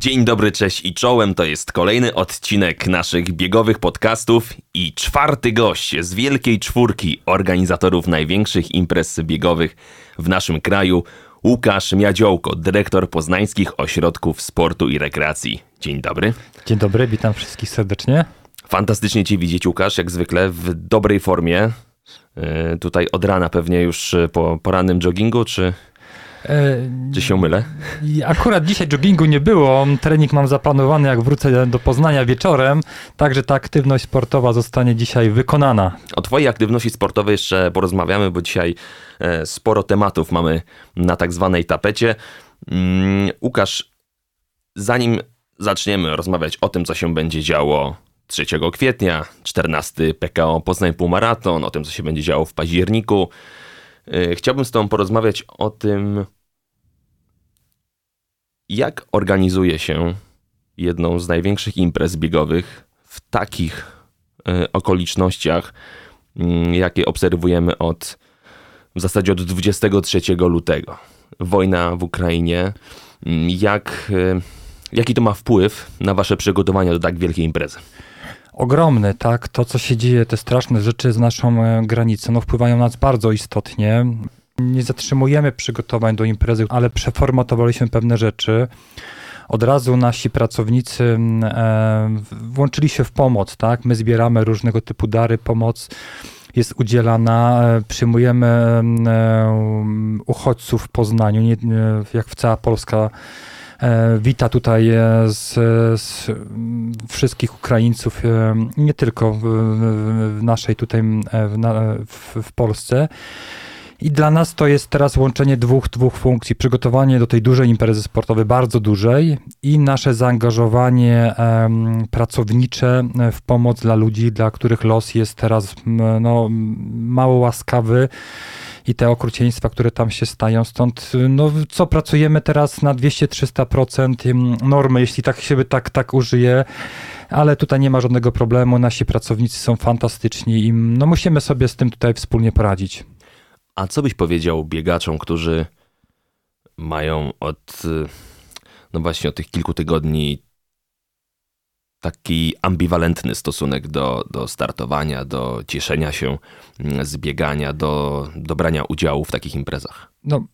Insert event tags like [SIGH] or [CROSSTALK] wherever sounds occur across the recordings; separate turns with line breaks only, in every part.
Dzień dobry, cześć i czołem. To jest kolejny odcinek naszych biegowych podcastów i czwarty gość z wielkiej czwórki organizatorów największych imprez biegowych w naszym kraju. Łukasz Miadziołko, dyrektor poznańskich ośrodków sportu i rekreacji. Dzień dobry.
Dzień dobry, witam wszystkich serdecznie.
Fantastycznie Cię widzieć, Łukasz, jak zwykle w dobrej formie. Yy, tutaj od rana pewnie już po porannym joggingu, czy czy się mylę?
Akurat dzisiaj joggingu nie było. Trening mam zaplanowany, jak wrócę do Poznania wieczorem. Także ta aktywność sportowa zostanie dzisiaj wykonana.
O Twojej aktywności sportowej jeszcze porozmawiamy, bo dzisiaj e, sporo tematów mamy na tak zwanej tapecie. Mm, Łukasz, zanim zaczniemy rozmawiać o tym, co się będzie działo 3 kwietnia, 14 PKO Poznań Półmaraton, o tym, co się będzie działo w październiku, E, chciałbym z Tobą porozmawiać o tym, jak organizuje się jedną z największych imprez biegowych w takich e, okolicznościach, mm, jakie obserwujemy od w zasadzie od 23 lutego. Wojna w Ukrainie. Mm, jak, e, jaki to ma wpływ na Wasze przygotowania do tak wielkiej imprezy?
Ogromny, tak? To, co się dzieje, te straszne rzeczy z naszą e, granicą, no, wpływają na nas bardzo istotnie. Nie zatrzymujemy przygotowań do imprezy, ale przeformatowaliśmy pewne rzeczy. Od razu nasi pracownicy e, włączyli się w pomoc, tak? My zbieramy różnego typu dary, pomoc jest udzielana. E, przyjmujemy uchodźców w Poznaniu, jak w cała Polska wita tutaj e, z, z wszystkich Ukraińców, e, nie tylko w, w naszej tutaj w, w, w Polsce. I dla nas to jest teraz łączenie dwóch, dwóch funkcji. Przygotowanie do tej dużej imprezy sportowej, bardzo dużej i nasze zaangażowanie um, pracownicze w pomoc dla ludzi, dla których los jest teraz no, mało łaskawy i te okrucieństwa, które tam się stają. Stąd, no, co pracujemy teraz na 200-300% normy, jeśli tak się tak, tak użyje ale tutaj nie ma żadnego problemu. Nasi pracownicy są fantastyczni i no, musimy sobie z tym tutaj wspólnie poradzić.
A co byś powiedział biegaczom, którzy mają od, no właśnie od tych kilku tygodni taki ambiwalentny stosunek do, do startowania, do cieszenia się mm, z biegania, do, do brania udziału w takich imprezach?
No,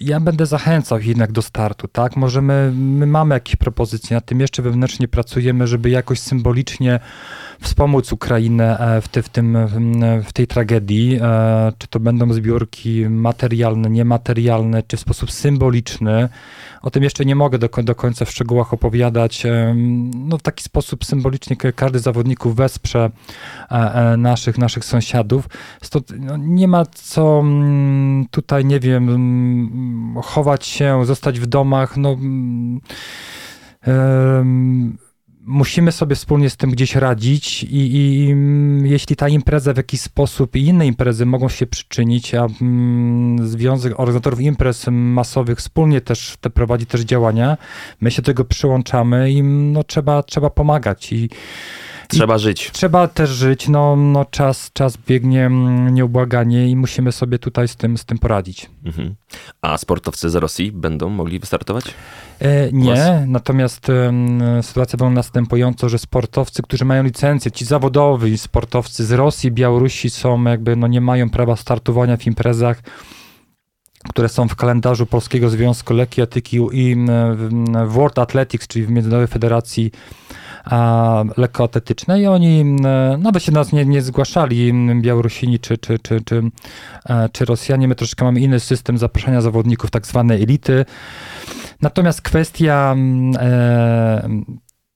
ja będę zachęcał jednak do startu, tak? Możemy, my mamy jakieś propozycje, nad tym jeszcze wewnętrznie pracujemy, żeby jakoś symbolicznie wspomóc Ukrainę e, w, te, w, tym, w tej tragedii. E, czy to będą zbiórki materialne, niematerialne, czy w sposób symboliczny. O tym jeszcze nie mogę do, do końca w szczegółach opowiadać. E, no, w taki sposób symbolicznie każdy z zawodników wesprze naszych, naszych sąsiadów. Stąd no, nie ma co mm, tutaj, nie wiem, chować się, zostać w domach. No, um, musimy sobie wspólnie z tym gdzieś radzić i, i, mm, jeśli ta impreza w jakiś sposób i inne imprezy mogą się przyczynić, a mm, Związek Organizatorów Imprez Masowych wspólnie też te prowadzi też działania, my się do tego przyłączamy i no, trzeba, trzeba pomagać i
Trzeba I żyć.
Trzeba też żyć. No, no czas, czas biegnie mm, nieubłaganie i musimy sobie tutaj z tym, z tym poradzić. Mhm.
A sportowcy z Rosji będą mogli wystartować?
E, nie, natomiast e, sytuacja była następująca, że sportowcy, którzy mają licencję, ci zawodowi sportowcy z Rosji, Białorusi są jakby, no nie mają prawa startowania w imprezach które są w kalendarzu Polskiego Związku Lekki Etyki i w World Athletics, czyli w Międzynarodowej Federacji lekkoatletycznej i oni nawet się nas nie, nie zgłaszali, Białorusini czy, czy, czy, czy, e, czy Rosjanie. My troszeczkę mamy inny system zapraszania zawodników, tak zwanej elity. Natomiast kwestia e,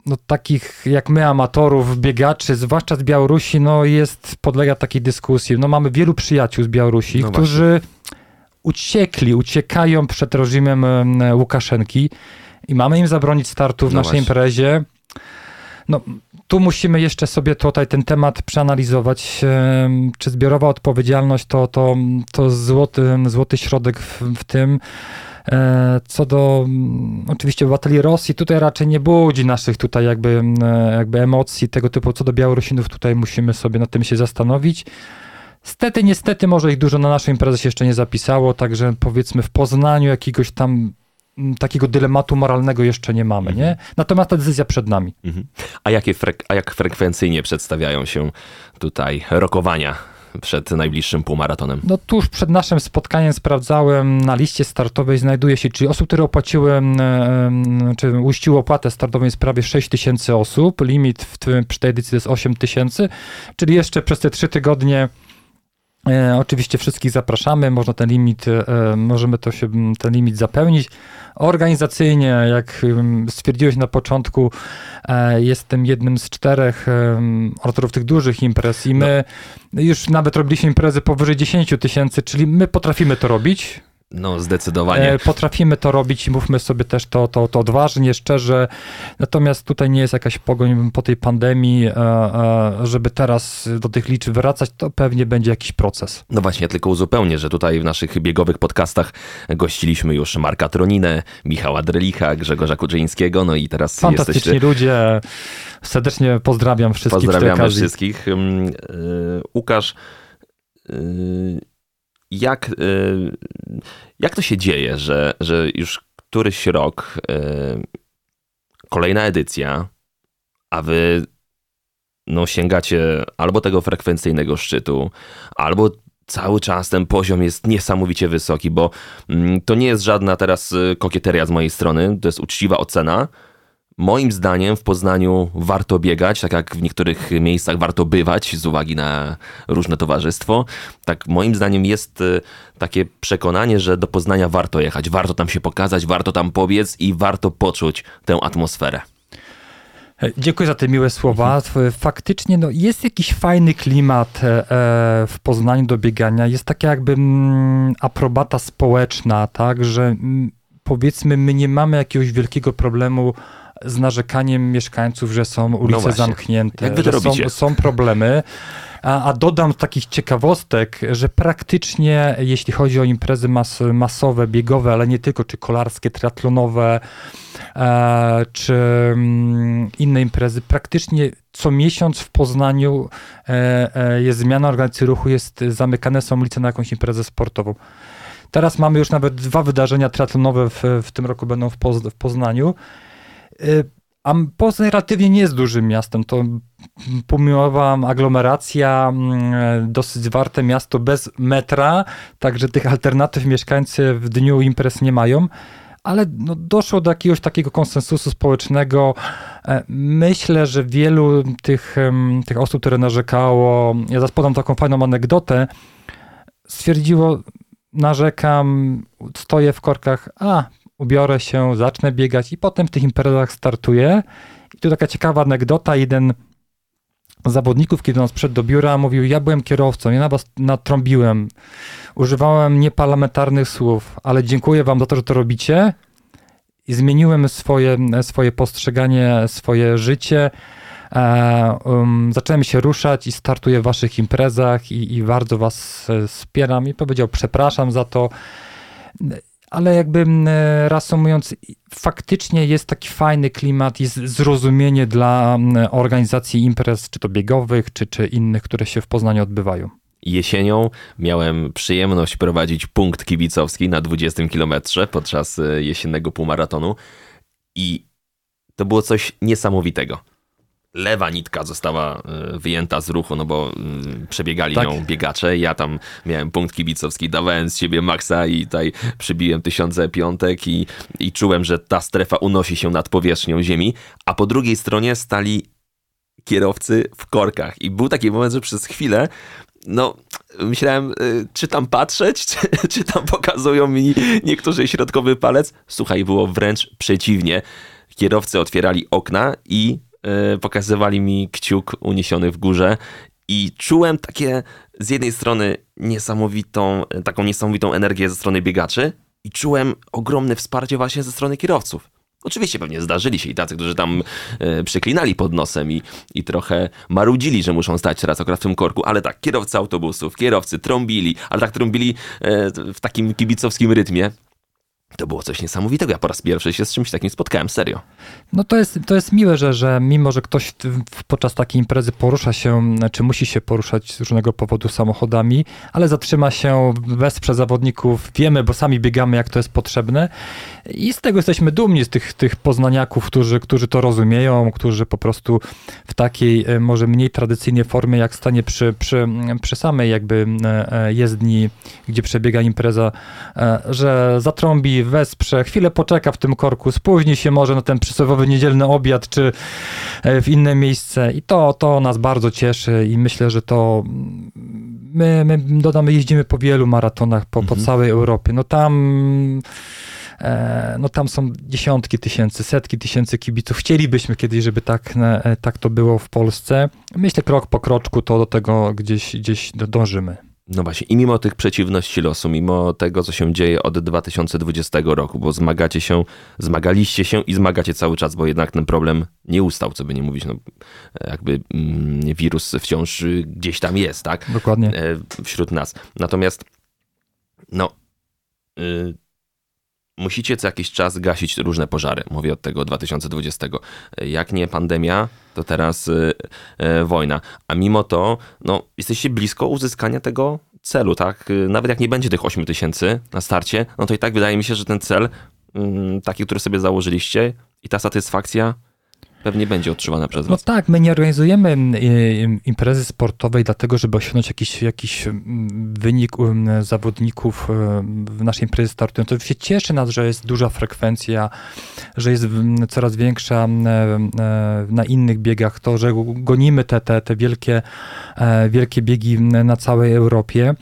no, takich jak my, amatorów, biegaczy, zwłaszcza z Białorusi, no jest, podlega takiej dyskusji. No mamy wielu przyjaciół z Białorusi, no którzy uciekli, uciekają przed reżimem Łukaszenki i mamy im zabronić startu w no naszej właśnie. imprezie. No, tu musimy jeszcze sobie tutaj ten temat przeanalizować. Czy zbiorowa odpowiedzialność to, to, to złoty, złoty środek w, w tym. E, co do mm, oczywiście obywateli Rosji, tutaj raczej nie budzi naszych tutaj jakby, e, jakby emocji tego typu. Co do Białorusinów, tutaj musimy sobie nad tym się zastanowić. Stety, niestety, może ich dużo na naszej imprezie jeszcze nie zapisało, także powiedzmy w Poznaniu jakiegoś tam takiego dylematu moralnego jeszcze nie mamy, nie? Mhm. Natomiast ta decyzja przed nami. Mhm.
A, jakie frek- a jak frekwencyjnie przedstawiają się tutaj rokowania przed najbliższym półmaratonem?
No tuż przed naszym spotkaniem sprawdzałem na liście startowej znajduje się, czyli osób, które opłaciły, czy uściły opłatę startową jest prawie 6 tysięcy osób, limit w tym, przy tej edycji to jest 8 tysięcy, czyli jeszcze przez te trzy tygodnie oczywiście wszystkich zapraszamy, można ten limit, e, możemy to się, ten limit zapełnić. Organizacyjnie, jak stwierdziłeś na początku, e, jestem jednym z czterech autorów tych dużych imprez i my no. już nawet robiliśmy imprezy powyżej 10 tysięcy, czyli my potrafimy to robić.
No, zdecydowanie. E,
potrafimy to robić i mówmy sobie też to, to, to odważnie, szczerze. Natomiast tutaj nie jest jakaś pogoń po tej pandemii, e, e, żeby teraz do tych liczb wracać, to pewnie będzie jakiś proces.
No właśnie, tylko uzupełnię, że tutaj w naszych biegowych podcastach gościliśmy już Marka Troninę, Michała Drelicha, Grzegorza Kuczyńskiego, no i teraz
Fantastyczni
jesteście...
ludzie. Serdecznie pozdrawiam wszystkich.
Pozdrawiamy wszystkich. Łukasz jak, y, jak to się dzieje, że, że już któryś rok y, kolejna edycja, a wy no, sięgacie albo tego frekwencyjnego szczytu, albo cały czas ten poziom jest niesamowicie wysoki, bo mm, to nie jest żadna teraz y, kokieteria z mojej strony, to jest uczciwa ocena Moim zdaniem w Poznaniu warto biegać, tak jak w niektórych miejscach warto bywać z uwagi na różne towarzystwo. Tak moim zdaniem jest y, takie przekonanie, że do Poznania warto jechać, warto tam się pokazać, warto tam pobiec i warto poczuć tę atmosferę.
E, dziękuję za te miłe słowa. Mhm. Faktycznie no, jest jakiś fajny klimat e, e, w Poznaniu do biegania. Jest taka jakby mm, aprobata społeczna, tak, że mm, powiedzmy my nie mamy jakiegoś wielkiego problemu z narzekaniem mieszkańców, że są ulice no zamknięte,
Jak wy
że są, są problemy. A, a, dodam takich ciekawostek, że praktycznie jeśli chodzi o imprezy mas, masowe, biegowe, ale nie tylko, czy kolarskie, triatlonowe, e, czy mm, inne imprezy, praktycznie co miesiąc w Poznaniu e, e, jest zmiana organizacji ruchu, jest zamykane są ulice na jakąś imprezę sportową. Teraz mamy już nawet dwa wydarzenia triatlonowe w, w tym roku będą w, Poz, w Poznaniu. Y, a Poznań relatywnie nie jest dużym miastem. To pomimowa aglomeracja, mm, dosyć zwarte miasto bez metra, także tych alternatyw mieszkańcy w dniu imprez nie mają. Ale no, doszło do jakiegoś takiego konsensusu społecznego. E, myślę, że wielu tych, tych osób, które narzekało, ja zaraz podam taką fajną anegdotę, stwierdziło, narzekam, stoję w korkach, a ubiorę się, zacznę biegać i potem w tych imprezach startuję. I tu taka ciekawa anegdota, jeden z zawodników, kiedy on sprzedł do biura, mówił, ja byłem kierowcą, ja na was natrąbiłem, używałem nieparlamentarnych słów, ale dziękuję wam za to, że to robicie. I zmieniłem swoje, swoje postrzeganie, swoje życie, e, um, zacząłem się ruszać i startuję w waszych imprezach i, i bardzo was e, wspieram. I powiedział, przepraszam za to ale jakby e, reasumując, faktycznie jest taki fajny klimat, jest zrozumienie dla organizacji imprez, czy to biegowych, czy, czy innych, które się w Poznaniu odbywają.
Jesienią miałem przyjemność prowadzić punkt kibicowski na 20 kilometrze podczas e, jesiennego półmaratonu i to było coś niesamowitego lewa nitka została e, wyjęta z ruchu, no bo mm, przebiegali tak. nią biegacze. Ja tam miałem punkt kibicowski, dawałem z siebie maksa i tutaj przybiłem tysiące piątek i, i czułem, że ta strefa unosi się nad powierzchnią ziemi, a po drugiej stronie stali kierowcy w korkach i był taki moment, że przez chwilę no, myślałem, e, czy tam patrzeć, [LAUGHS] czy, czy tam pokazują mi niektórzy środkowy palec. Słuchaj, było wręcz przeciwnie. Kierowcy otwierali okna i pokazywali mi kciuk uniesiony w górze i czułem takie z jednej strony niesamowitą, taką niesamowitą energię ze strony biegaczy i czułem ogromne wsparcie właśnie ze strony kierowców. Oczywiście pewnie zdarzyli się i tacy, którzy tam e, przeklinali pod nosem i, i trochę marudzili, że muszą stać teraz akurat w tym korku, ale tak, kierowcy autobusów, kierowcy trąbili, ale tak trąbili e, w takim kibicowskim rytmie. To było coś niesamowitego. Ja po raz pierwszy się z czymś takim spotkałem, serio.
No to jest, to jest miłe, że, że mimo, że ktoś podczas takiej imprezy porusza się, czy musi się poruszać z różnego powodu samochodami, ale zatrzyma się, wesprze zawodników, wiemy, bo sami biegamy, jak to jest potrzebne i z tego jesteśmy dumni, z tych, tych poznaniaków, którzy, którzy to rozumieją, którzy po prostu w takiej e, może mniej tradycyjnej formie, jak stanie przy, przy, przy samej jakby e, e, jezdni, gdzie przebiega impreza, że zatrąbi, wesprze, chwilę poczeka w tym korku, spóźni się może na ten przysłowiowy niedzielny obiad, czy w inne miejsce i to, to nas bardzo cieszy i myślę, że to my, my dodamy, jeździmy po wielu maratonach po, mhm. po całej Europie, no tam E, no tam są dziesiątki tysięcy, setki tysięcy kibiców. Chcielibyśmy kiedyś, żeby tak, e, tak to było w Polsce. Myślę, krok po kroczku to do tego gdzieś, gdzieś dążymy.
No właśnie, i mimo tych przeciwności losu, mimo tego, co się dzieje od 2020 roku, bo zmagacie się, zmagaliście się i zmagacie cały czas, bo jednak ten problem nie ustał, co by nie mówić, no jakby mm, wirus wciąż gdzieś tam jest, tak?
Dokładnie.
E, wśród nas. Natomiast, no, y, musicie co jakiś czas gasić różne pożary. Mówię od tego 2020. Jak nie pandemia, to teraz y, y, wojna. A mimo to, no, jesteście blisko uzyskania tego celu, tak? Y, nawet jak nie będzie tych 8 tysięcy na starcie, no to i tak wydaje mi się, że ten cel, mm, taki, który sobie założyliście i ta satysfakcja pewnie będzie odczuwana przez
was. No tak, my nie organizujemy imprezy sportowej dlatego, żeby osiągnąć jakiś, jakiś wynik zawodników w naszej imprezie startującej. To się cieszy nas, że jest duża frekwencja, że jest coraz większa na innych biegach, to, że gonimy te, te, te wielkie, e, wielkie biegi na całej Europie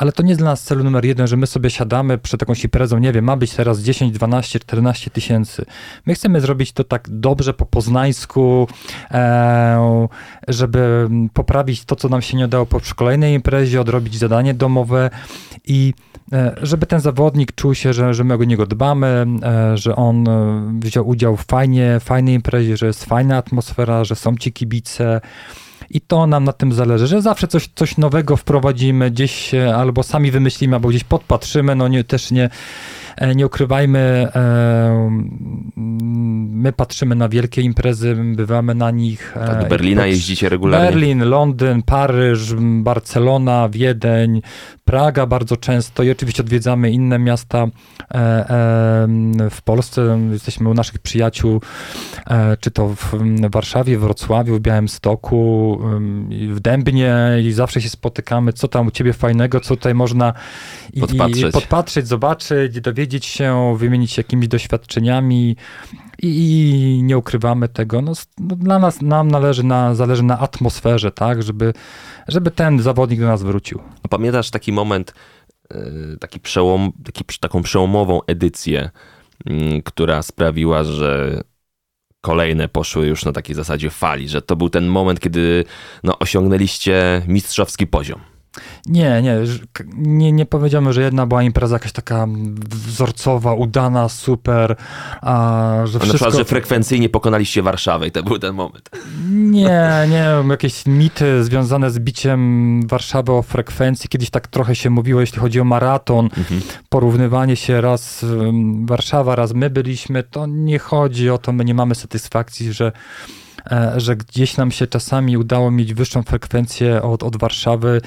ale to nie jest dla nas celu numer jeden, że my sobie siadamy przed jakąś imprezą, nie wiem, ma być teraz 10, 12, 14 tysięcy. My chcemy zrobić to tak dobrze po poznańsku, e, żeby poprawić to, co nam się nie udało po kolejnej imprezie, odrobić zadanie domowe i e, żeby ten zawodnik czuł się, że, że my o niego dbamy, e, że on wziął udział w fajnie, fajnej imprezie, że jest fajna atmosfera, że są ci kibice, i to nam na tym zależy, że zawsze coś, coś nowego wprowadzimy gdzieś albo sami wymyślimy, albo gdzieś podpatrzymy, no nie, też nie, nie ukrywajmy, e, my patrzymy na wielkie imprezy, bywamy na nich.
E, tak, do Berlina jeździcie regularnie?
Berlin, Londyn, Paryż, Barcelona, Wiedeń, Praga bardzo często i oczywiście odwiedzamy inne miasta e, w Polsce. Jesteśmy u naszych przyjaciół, e, czy to w Warszawie, w Wrocławiu, w Białymstoku, w Dębnie i zawsze się spotykamy, co tam u ciebie fajnego, co tutaj można
podpatrzeć.
I podpatrzeć, zobaczyć, dowiedzieć się, wymienić jakimiś doświadczeniami i, nie ukrywamy tego. No, no, dla nas, nam należy na, zależy na atmosferze, tak, żeby, żeby ten zawodnik do nas wrócił.
No, pamiętasz taki moment, e, taki przełom, taki, taką przełomową edycję, mm, która sprawiła, że kolejne poszły już na takiej zasadzie fali, że to był ten moment, kiedy no, osiągnęliście mistrzowski poziom.
Nie, nie, nie, nie powiedziałbym, że jedna była impreza jakaś taka wzorcowa, udana, super, a że wszystko... Na przykład,
że frekwencyjnie pokonaliście Warszawę i to był ten moment.
Nie, nie, jakieś mity związane z biciem Warszawy o frekwencji. Kiedyś tak trochę się mówiło, jeśli chodzi o maraton, mhm. porównywanie się raz Warszawa, raz my byliśmy, to nie chodzi o to, my nie mamy satysfakcji, że że gdzieś nam się czasami udało mieć wyższą frekwencję od, od Warszawy.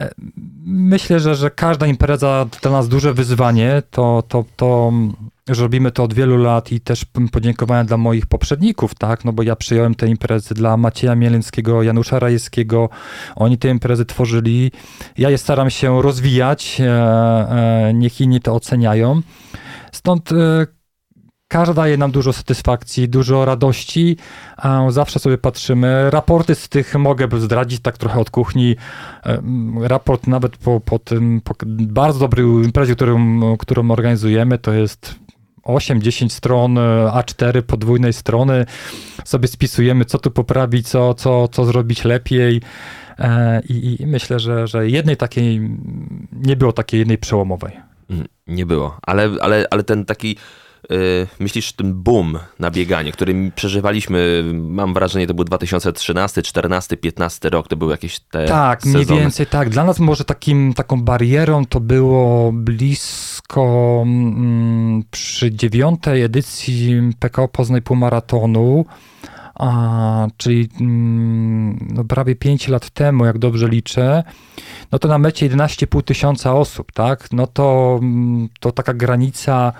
E, myślę, że, że każda impreza dla nas duże wyzwanie. To, to, to że robimy to od wielu lat i też podziękowania dla moich poprzedników, tak, no bo ja przyjąłem te imprezy dla Macieja Mieleńskiego, Janusza Rajewskiego, oni te imprezy tworzyli, ja je staram się rozwijać, e, niech inni to oceniają. Stąd każda daje nam dużo satysfakcji, dużo radości. Zawsze sobie patrzymy. Raporty z tych mogę zdradzić tak trochę od kuchni. Raport nawet po, po tym po bardzo dobrej imprezie, którą, którą organizujemy, to jest 8-10 stron A4 podwójnej strony. Sobie spisujemy, co tu poprawić, co, co, co zrobić lepiej. E, I, I, myślę, że, że jednej takiej, nie było takiej jednej przełomowej.
Mm, nie było, ale, ale, ale ten taki myślisz ten boom na bieganie, który przeżywaliśmy, mam wrażenie, to był 2013, 14, 15 rok, to były jakieś te
Tak,
sezony.
mniej więcej tak. Dla nas może takim, taką barierą to było blisko mm, przy dziewiątej edycji PKO Poznań Półmaratonu, a, czyli mm, no, prawie 5 lat temu, jak dobrze liczę, no to na mecie 11,5 tysiąca osób, tak? No to, mm, to taka granica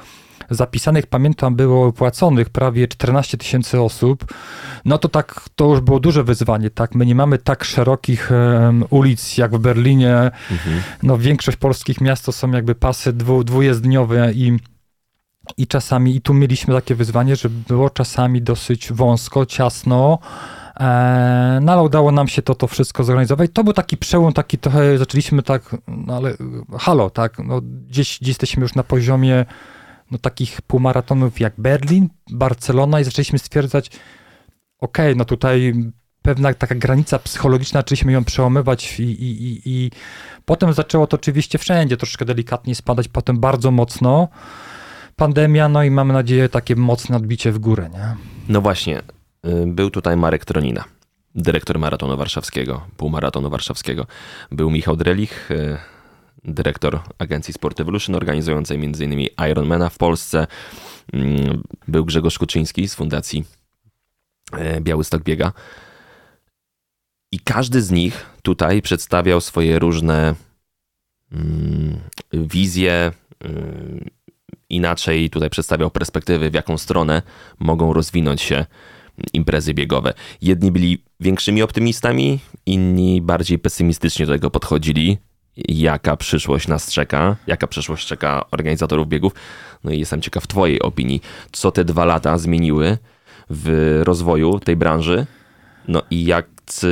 zapisanych, pamiętam, było płaconych prawie 14 tysięcy osób, no to tak, to już było duże wyzwanie, tak? My nie mamy tak szerokich um, ulic jak w Berlinie,
Mhm.
no większość polskich miast to są jakby pasy dwu, dwujezdniowe i i czasami, i tu mieliśmy takie wyzwanie, że było czasami dosyć wąsko, ciasno, e, no ale udało nam się to, to wszystko zorganizować. To był taki przełom, taki trochę, zaczęliśmy tak, no ale halo, tak, no gdzieś, gdzieś jesteśmy już na poziomie no, takich półmaratonów jak Berlin, Barcelona i zaczęliśmy stwierdzać, okej, no tutaj pewna taka granica psychologiczna, zaczęliśmy ją przełamywać i, i, i, i potem zaczęło to oczywiście wszędzie troszkę delikatnie spadać, potem bardzo mocno pandemia, no i mamy nadzieję takie mocne odbicie w górę, nie?
No właśnie, y, był tutaj Marek Tronina, dyrektor maratonu warszawskiego, półmaratonu warszawskiego. Był Michał Drelich, y, dyrektor agencji Sport Evolution, organizującej m.in. Ironmana w Polsce. Mm, Był Grzegorz Kuczyński z fundacji y, Białystok Biega. I każdy z nich tutaj przedstawiał swoje różne mm, wizje, y, inaczej tutaj przedstawiał perspektywy, w jaką stronę mogą rozwinąć się imprezy biegowe. Jedni byli większymi optymistami, inni bardziej pesymistycznie do tego podchodzili. Jaka przyszłość nas czeka? Jaka przyszłość czeka organizatorów biegów? No i jestem ciekaw Twojej opinii, co te dwa lata zmieniły w rozwoju tej branży, no i jak,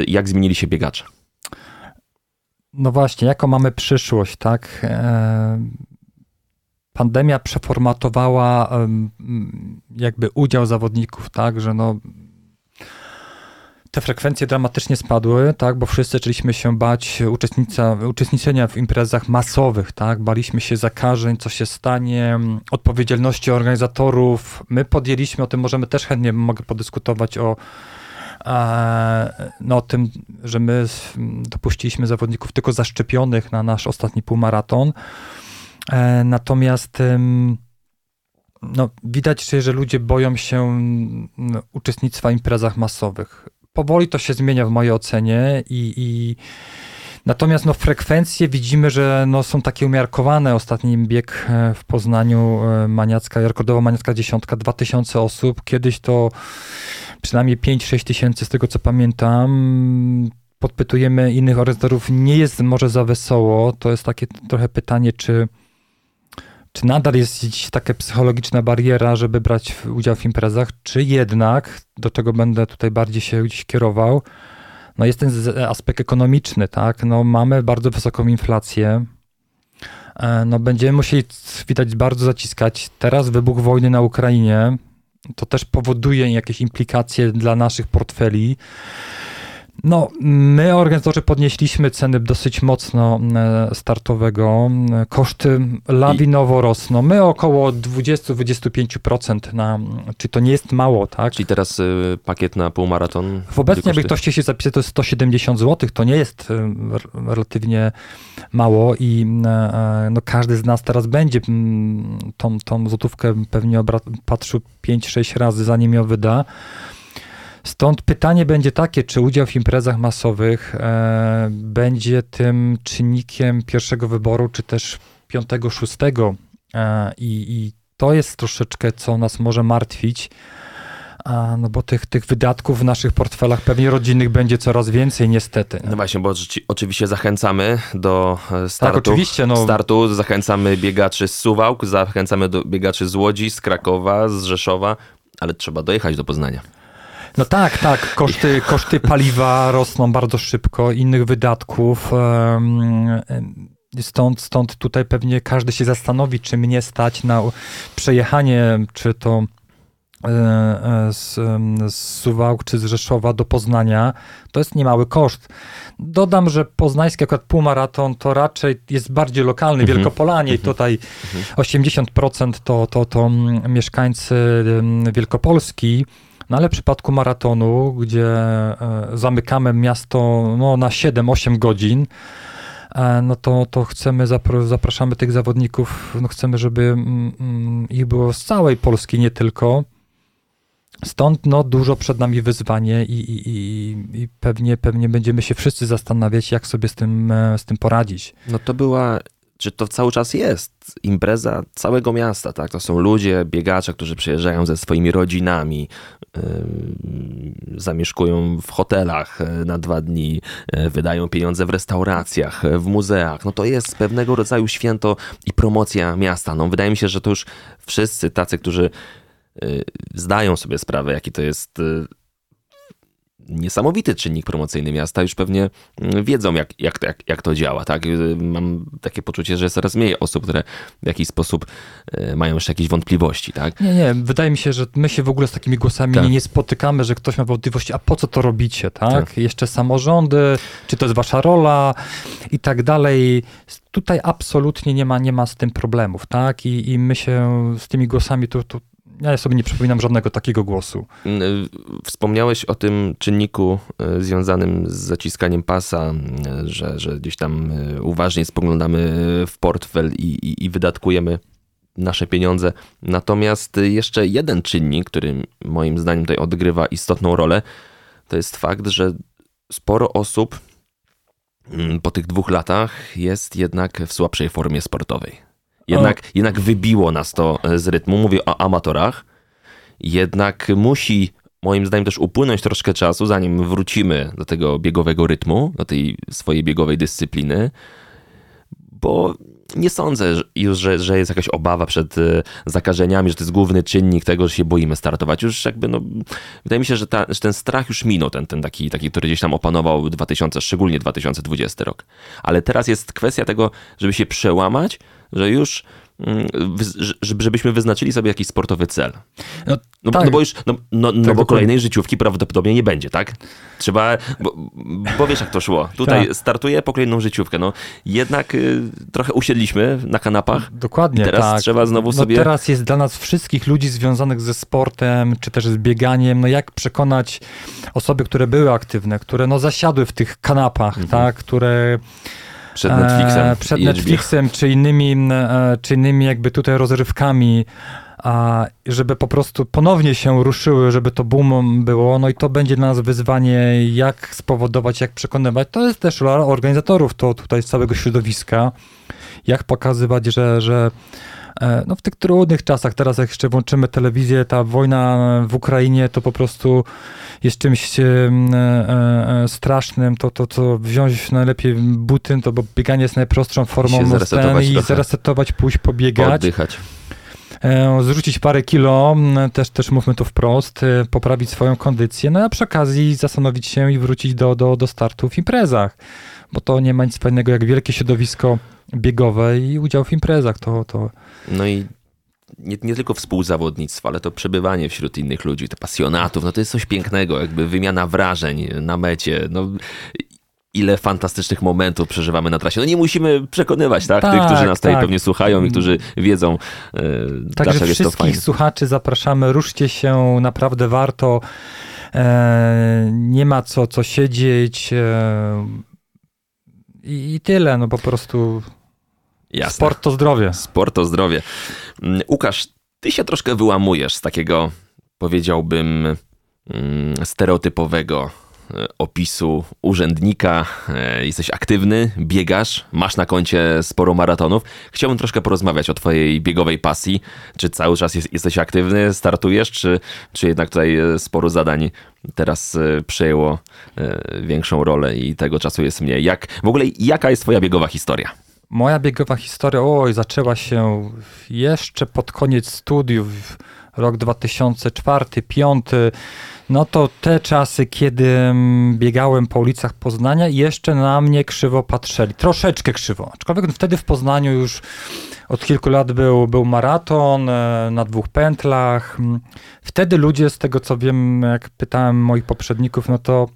jak zmienili się biegacze?
No właśnie, jaką mamy przyszłość, tak? E, pandemia przeformatowała jakby udział zawodników, tak, że no te frekwencje dramatycznie spadły, tak, bo wszyscy zaczęliśmy się bać uczestniczenia w imprezach masowych, tak, baliśmy się zakażeń, co się stanie, odpowiedzialności organizatorów. My podjęliśmy, o tym możemy też chętnie, mogę podyskutować o e, no, o tym, że my dopuściliśmy zawodników tylko zaszczepionych na nasz ostatni półmaraton. E, Natomiast no, widać, że, ludzie boją się uczestnictwa w imprezach masowych. Powoli to się zmienia w mojej ocenie i, i natomiast no, frekwencje widzimy, że no, są takie umiarkowane. Ostatni bieg e, w Poznaniu e, maniacka, rekordowo maniacka dziesiątka, 2000 osób. Kiedyś to przynajmniej 5-6 tysięcy, z tego co pamiętam. Podpytujemy innych organizatorów, nie jest może za wesoło. To jest takie trochę pytanie, czy czy nadal jest gdzieś taka psychologiczna bariera, żeby brać udział w imprezach, czy jednak, do czego będę tutaj bardziej się kierował, no jest ten aspekt ekonomiczny, tak? No mamy bardzo wysoką inflację, e, no będziemy musieli, widać, bardzo zaciskać. Teraz wybuch wojny na Ukrainie, to też powoduje jakieś implikacje dla naszych portfeli. No, my organizatorzy podnieśliśmy ceny dosyć mocno e, startowego. Koszty lawinowo rosną. My około 20-25% na, czy to nie jest mało, tak?
Czyli teraz y, pakiet na półmaraton?
W obecnie, jakby ktoś się zapisać, to jest 170 zł, to nie jest e, relatywnie mało i e, no, każdy z nas teraz będzie tą, tą złotówkę pewnie patrzył 5-6 razy, zanim ją wyda. Stąd pytanie będzie takie, czy udział w imprezach masowych e, będzie tym czynnikiem pierwszego wyboru, czy też piątego, szóstego. E, i, I to jest troszeczkę, co nas może martwić. A, no bo tych, tych wydatków w naszych portfelach pewnie rodzinnych będzie coraz więcej, niestety.
No właśnie, bo oczywiście zachęcamy do e, startu.
Tak, oczywiście, no.
startu. Zachęcamy biegaczy z Suwałk, zachęcamy do biegaczy z Łodzi, z Krakowa, z Rzeszowa, ale trzeba dojechać do Poznania.
No tak, tak. Koszty, koszty paliwa rosną bardzo szybko, innych wydatków. Stąd, stąd tutaj pewnie każdy się zastanowi, czy mnie stać na przejechanie, czy to z, z Suwałk czy z Rzeszowa do Poznania, to jest niemały koszt. Dodam, że poznański akurat półmaraton to raczej jest bardziej lokalny, mhm. Wielkopolanie i mhm. tutaj 80% to, to, to mieszkańcy Wielkopolski, no ale w przypadku maratonu, gdzie e, zamykamy miasto no, na 7-8 godzin, e, no to, to chcemy, zapraszamy tych zawodników, no chcemy, żeby mm, mm, ich było z całej Polski, nie tylko. Stąd no, dużo przed nami wyzwanie i, i, i, pewnie, pewnie będziemy się wszyscy zastanawiać, jak sobie z tym, e, z tym poradzić.
No to była, czy to cały czas jest impreza całego miasta, tak? To są ludzie, biegacze, którzy przyjeżdżają ze swoimi rodzinami, yy, zamieszkują w hotelach e, na dwa dni, yy, wydają pieniądze w restauracjach, w muzeach. No to jest pewnego rodzaju święto i promocja miasta. No wydaje mi się, że to już wszyscy tacy, którzy zdają sobie sprawę, jaki to jest niesamowity czynnik promocyjny miasta, już pewnie mm, wiedzą, jak, jak, jak, jak to działa. Tak? Y, mam takie poczucie, że jest coraz mniej osób, które w jakiś sposób mają jeszcze jakieś wątpliwości. Tak?
Nie, nie, wydaje mi się, że my się w ogóle z takimi głosami tak. nie spotykamy, że ktoś ma wątpliwości, a po co to robicie, tak? tak? Jeszcze samorządy, czy to jest wasza rola i tak dalej. Tutaj absolutnie nie ma, nie ma z tym problemów, tak? I, i my się z tymi głosami tu, tu ja sobie nie przypominam żadnego takiego głosu.
Mm, y, wspomniałeś o tym czynniku y, związanym z zaciskaniem pasa, y, że, że gdzieś tam uważnie spoglądamy w portfel i, i, i wydatkujemy nasze pieniądze. Natomiast jeszcze jeden czynnik, który moim zdaniem tutaj odgrywa istotną rolę, to jest fakt, że sporo osób mm, po tych dwóch latach jest jednak w słabszej formie sportowej. Jednak, jednak wybiło nas to e, z rytmu. Mówię o amatorach. Jednak musi moim zdaniem też upłynąć troszkę czasu, zanim wrócimy do tego biegowego rytmu, do tej swojej biegowej dyscypliny, bo nie sądzę już, że, że jest jakaś obawa przed e, zakażeniami, że to jest główny czynnik tego, że się boimy startować. Już jakby, no, wydaje mi się, że, ta, że ten strach już minął, ten, ten taki, taki, który gdzieś tam opanował 2000, szczególnie 2020 rok. Ale teraz jest kwestia tego, żeby się przełamać, że już mm, żebyśmy wyznaczyli sobie jakiś sportowy cel. No, no, tak. no bo już, no, no, no bo kolejnej życiówki prawdopodobnie nie będzie, tak? Trzeba, bo, bo wiesz jak to szło. Tutaj tak. startuję po kolejną życiówkę. No jednak y, trochę usiedliśmy na kanapach.
Dokładnie,
teraz
tak.
trzeba znowu
no,
sobie...
teraz jest dla nas wszystkich ludzi związanych ze sportem, czy też z bieganiem, no jak przekonać osoby, które były aktywne, które no zasiadły w tych kanapach, mhm. tak, które
przed Netflixem. E,
przed Netflixem, czy innymi, e, czy innymi jakby tutaj rozrywkami, a żeby po prostu ponownie się ruszyły, żeby to boom było, no i to będzie dla nas wyzwanie, jak spowodować, jak przekonywać. To jest też rola organizatorów, to tutaj z całego środowiska, jak pokazywać, że, że no w tych trudnych czasach, teraz jak jeszcze włączymy telewizję, ta wojna w Ukrainie to po prostu jest czymś e, e, e, strasznym, to, to, to wziąć najlepiej buty, to bo bieganie jest najprostszą formą
no, zresetować
i zresetować, pójść pobiegać.
Oddychać.
Zrzucić parę kilo, też, też mówmy to wprost, poprawić swoją kondycję, no a przy okazji zastanowić się i wrócić do, do, do startu w imprezach, bo to nie ma nic fajnego jak wielkie środowisko biegowe i udział w imprezach. To, to...
No i nie, nie tylko współzawodnictwo, ale to przebywanie wśród innych ludzi, te pasjonatów, no to jest coś pięknego, jakby wymiana wrażeń na mecie, no ile fantastycznych momentów przeżywamy na trasie. No nie musimy przekonywać, tak? tak Tych, którzy nas tutaj tak. pewnie słuchają i którzy wiedzą, yy,
Także dlaczego jest to fajne. wszystkich słuchaczy zapraszamy, ruszcie się, naprawdę warto. E, nie ma co, co siedzieć. E, i, I tyle, no po prostu Jasne. Sport to zdrowie.
Sport to zdrowie. Mm, Łukasz, ty się troszkę wyłamujesz z takiego, powiedziałbym, mm, stereotypowego e, opisu urzędnika. E, jesteś aktywny, biegasz, masz na koncie sporo maratonów. Chciałbym troszkę porozmawiać o twojej biegowej pasji. Czy cały czas jest, jesteś aktywny, startujesz, czy, czy jednak tutaj e, sporo zadań teraz przejęło większą rolę i tego czasu jest mniej? Jak, w ogóle jaka jest twoja biegowa historia?
Moja biegowa historia, oj, zaczęła się jeszcze pod koniec studiów, rok 2004-2005. No to te czasy, kiedy mm, biegałem po ulicach Poznania, jeszcze na mnie krzywo patrzyli. Troszeczkę krzywo. Aczkolwiek wtedy w Poznaniu już od kilku lat był, był maraton e, na dwóch pętlach. Wtedy ludzie, z tego co wiem, jak pytałem moich poprzedników, no to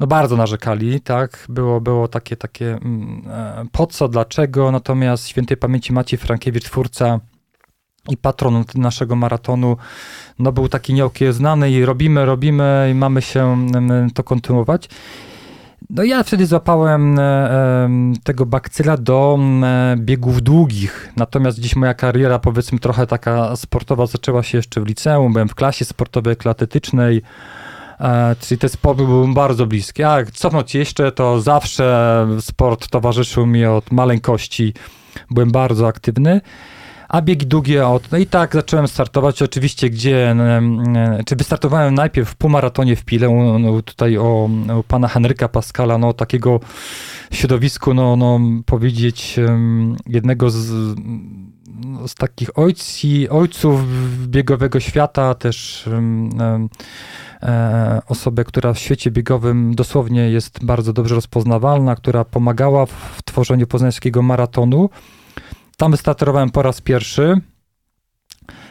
no bardzo narzekali, tak? Było, było takie, takie mm, e, po co, dlaczego, natomiast świętej pamięci Maciej Frankiewicz, twórca i patron naszego maratonu, no był taki nieokiełznany i robimy, robimy i mamy się mm, to kontynuować. No ja wtedy złapałem e, tego bakcyla do mm, biegów długich, natomiast dziś moja kariera powiedzmy trochę taka sportowa zaczęła się jeszcze w liceum, byłem w klasie sportowej, atletycznej, E, czyli ten sport był bardzo bliski. A cofnąć jeszcze, to zawsze sport towarzyszył mi od maleńkości. Byłem bardzo aktywny. A biegi długie od. No i tak zacząłem startować. Oczywiście, gdzie. Czy wystartowałem najpierw w półmaratonie w Pile, no, tutaj o, o pana Henryka Pascala, no takiego środowisku, no, no powiedzieć, jednego z, z takich ojci, ojców biegowego świata, też E, osobę, która w świecie biegowym dosłownie jest bardzo dobrze rozpoznawalna, która pomagała w tworzeniu poznańskiego maratonu. Tam wystartowałem po raz pierwszy.